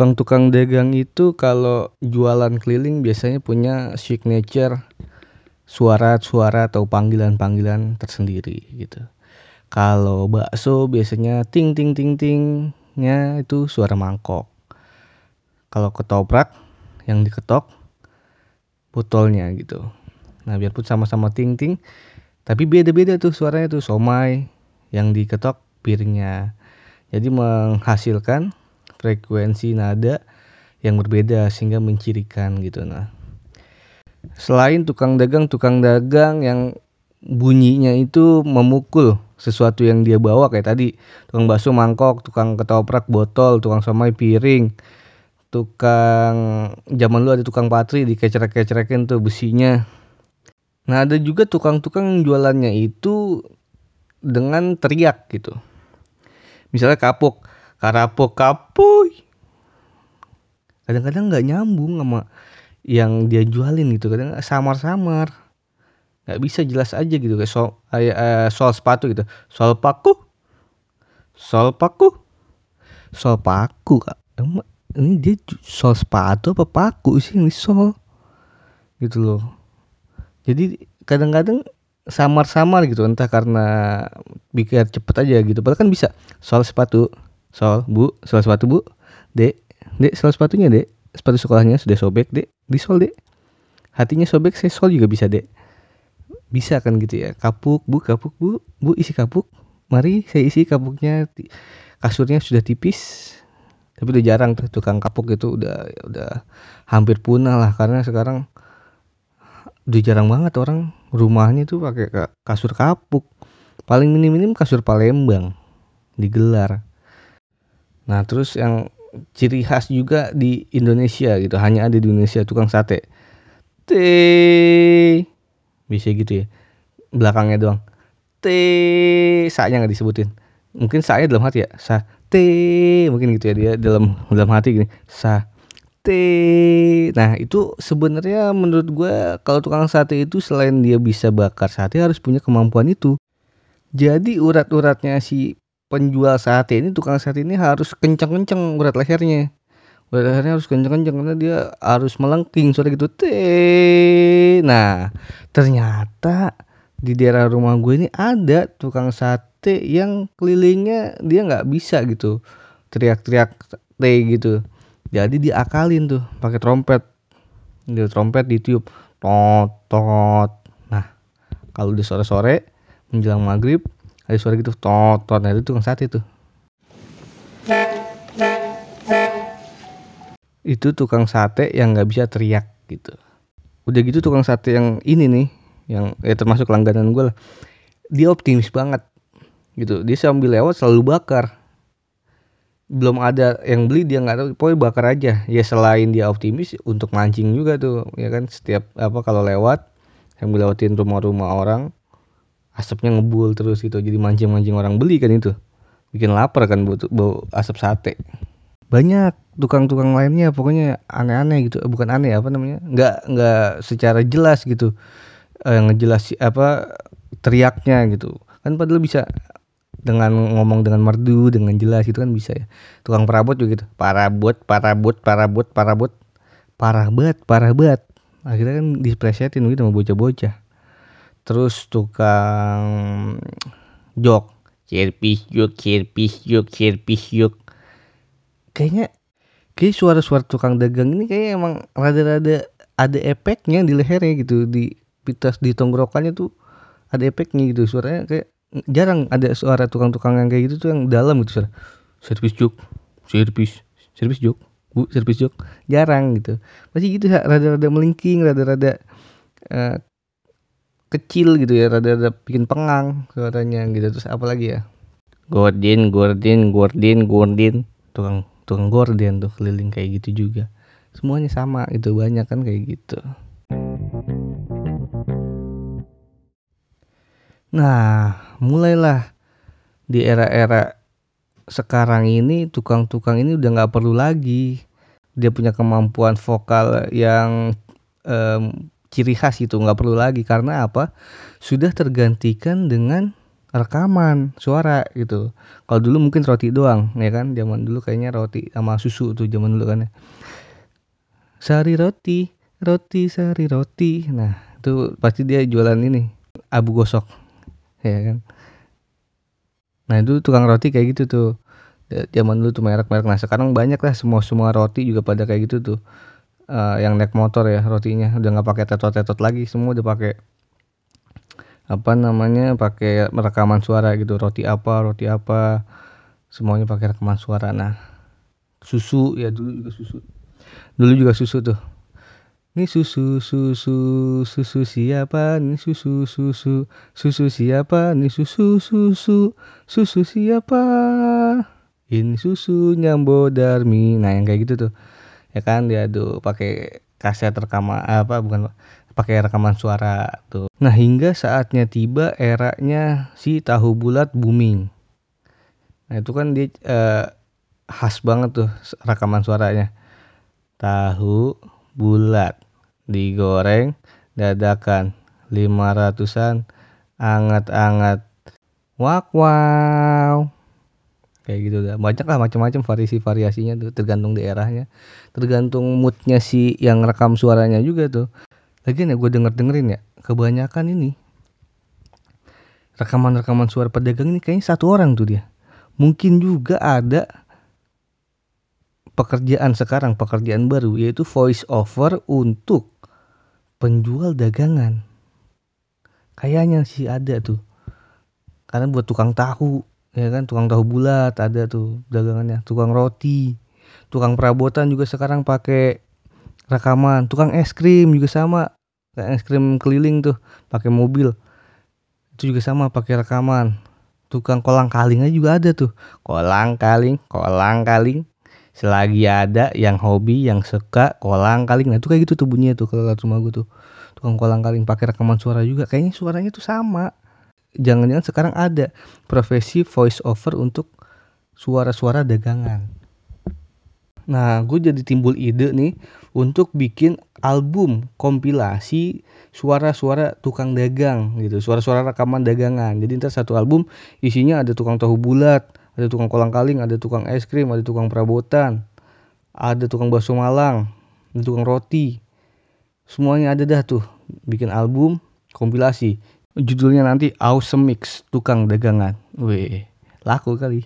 tukang-tukang dagang itu kalau jualan keliling biasanya punya signature suara-suara atau panggilan-panggilan tersendiri gitu. Kalau bakso biasanya ting ting ting tingnya itu suara mangkok. Kalau ketoprak yang diketok botolnya gitu. Nah, biarpun sama-sama ting ting tapi beda-beda tuh suaranya tuh somai yang diketok piringnya. Jadi menghasilkan frekuensi nada yang berbeda sehingga mencirikan gitu nah. Selain tukang dagang, tukang dagang yang bunyinya itu memukul sesuatu yang dia bawa kayak tadi tukang bakso mangkok, tukang ketoprak botol, tukang somai piring, tukang zaman dulu ada tukang patri dikecerek-kecerekin tuh besinya. Nah ada juga tukang-tukang jualannya itu dengan teriak gitu. Misalnya kapuk, karapok kapuy. Kadang-kadang nggak nyambung sama yang dia jualin gitu. Kadang samar-samar. Nggak bisa jelas aja gitu. Kayak soal uh, soal sepatu gitu. Soal paku. Soal paku. Soal paku emang ini dia soal sepatu apa paku sih ini soal? Gitu loh. Jadi kadang-kadang samar-samar gitu. Entah karena pikir cepet aja gitu. Padahal kan bisa. Soal sepatu Sol, Bu, sol sepatu Bu. Dek, Dek, sol sepatunya Dek. Sepatu sekolahnya sudah sobek, Dek. Di sol, Dek. Hatinya sobek, saya sol juga bisa, Dek. Bisa kan gitu ya. Kapuk, Bu, kapuk, Bu. Bu, isi kapuk. Mari saya isi kapuknya. Kasurnya sudah tipis. Tapi udah jarang tuh tukang kapuk itu udah udah hampir punah lah karena sekarang udah jarang banget orang rumahnya tuh pakai kasur kapuk. Paling minim-minim kasur Palembang digelar Nah, terus yang ciri khas juga di Indonesia gitu, hanya ada di Indonesia tukang sate. T bisa gitu ya. Belakangnya doang. T saya nggak disebutin. Mungkin saya dalam hati ya, sa T mungkin gitu ya dia dalam dalam hati gini, sa T. Nah, itu sebenarnya menurut gue kalau tukang sate itu selain dia bisa bakar sate harus punya kemampuan itu. Jadi urat-uratnya si penjual sate ini tukang sate ini harus kencang-kencang urat lehernya. Urat lehernya harus kencang-kencang karena dia harus melengking suara gitu teh nah ternyata di daerah rumah gue ini ada tukang sate yang kelilingnya dia nggak bisa gitu teriak-teriak teh gitu. Jadi diakalin tuh pakai trompet. Dia trompet ditiup tot tot. Nah kalau di sore-sore menjelang maghrib ada suara gitu tot tot. Nah itu tukang sate tuh. Itu tukang sate yang nggak bisa teriak gitu. Udah gitu tukang sate yang ini nih yang ya termasuk langganan gue lah. Dia optimis banget gitu. Dia sambil lewat selalu bakar. Belum ada yang beli dia nggak tahu. Pokoknya bakar aja. Ya selain dia optimis untuk mancing juga tuh ya kan? Setiap apa kalau lewat yang lewatin rumah-rumah orang asapnya ngebul terus gitu. Jadi mancing-mancing orang beli kan itu. Bikin lapar kan bau, bau asap sate. Banyak tukang-tukang lainnya pokoknya aneh-aneh gitu. Bukan aneh apa namanya? Nggak nggak secara jelas gitu. Eh, ngejelas apa teriaknya gitu. Kan padahal bisa dengan ngomong dengan merdu dengan jelas itu kan bisa ya. Tukang perabot juga gitu. Parabot parabot parabot parabot. Parah banget parah banget. Akhirnya kan displesetin gitu sama bocah-bocah terus tukang jok kirpis yuk kirpis yuk kirpis yuk kayaknya kayak suara-suara tukang dagang ini kayak emang rada-rada ada efeknya di lehernya gitu di pitas di tenggorokannya tuh ada efeknya gitu. Suaranya kayak jarang ada suara tukang-tukang yang kayak gitu tuh yang dalam gitu suara servis juk servis servis juk bu servis juk jarang gitu. Masih gitu rada-rada melingking rada-rada uh, kecil gitu ya rada-rada bikin pengang suaranya gitu. Terus apa lagi ya? Gordin Gordin Gordin Gordin. Tukang tukang gorden tuh keliling kayak gitu juga. Semuanya sama itu banyak kan kayak gitu. Nah mulailah di era-era sekarang ini tukang-tukang ini udah nggak perlu lagi. Dia punya kemampuan vokal yang um, ciri khas itu nggak perlu lagi. Karena apa? Sudah tergantikan dengan rekaman suara gitu. Kalau dulu mungkin roti doang ya kan? Zaman dulu kayaknya roti sama susu tuh zaman dulu kan ya. Sari roti roti sari roti. Nah itu pasti dia jualan ini abu gosok ya kan? Nah itu tukang roti kayak gitu tuh. Zaman dulu tuh merek-merek. Nah sekarang banyak lah semua semua roti juga pada kayak gitu tuh uh, yang naik motor ya rotinya. Udah nggak pakai tetot-tetot lagi semua udah pakai apa namanya pakai rekaman suara gitu. Roti apa roti apa semuanya pakai rekaman suara. Nah susu ya dulu juga susu. Dulu juga susu tuh. Ini susu susu susu siapa ini susu susu susu siapa ini susu susu susu siapa? Ini susu nyambo darmi. Nah yang kayak gitu tuh ya kan dia tuh pakai kaset rekaman apa bukan pakai rekaman suara tuh. Nah, hingga saatnya tiba eranya si tahu bulat booming. Nah, itu kan dia eh, khas banget tuh rekaman suaranya. Tahu bulat digoreng dadakan lima ratusan anget-anget wak wow kayak gitu dah banyak lah macam-macam variasi variasinya tuh tergantung daerahnya tergantung moodnya si yang rekam suaranya juga tuh Lagian ya gue denger dengerin ya kebanyakan ini rekaman-rekaman suara pedagang ini kayaknya satu orang tuh dia. Mungkin juga ada pekerjaan sekarang, pekerjaan baru yaitu voice over untuk penjual dagangan. Kayaknya sih ada tuh. Karena buat tukang tahu, ya kan, tukang tahu bulat ada tuh dagangannya, tukang roti, tukang perabotan juga sekarang pakai rekaman. Tukang es krim juga sama. Es krim keliling tuh pakai mobil. Itu juga sama pakai rekaman. Tukang kolang kaling aja juga ada tuh. Kolang kaling kolang kaling. Selagi ada yang hobi yang suka kolang kaling. Nah itu kayak gitu tuh bunyinya tuh kalau rumah gue tuh. Tukang kolang kaling pakai rekaman suara juga. Kayaknya suaranya tuh sama jangan-jangan sekarang ada profesi voice over untuk suara-suara dagangan Nah, gue jadi timbul ide nih untuk bikin album kompilasi suara-suara tukang dagang gitu, suara-suara rekaman dagangan. Jadi ntar satu album isinya ada tukang tahu bulat, ada tukang kolang kaling, ada tukang es krim, ada tukang perabotan, ada tukang bakso Malang, ada tukang roti. Semuanya ada dah tuh bikin album kompilasi. Judulnya nanti Awesome Mix Tukang Dagangan. Weh, laku kali.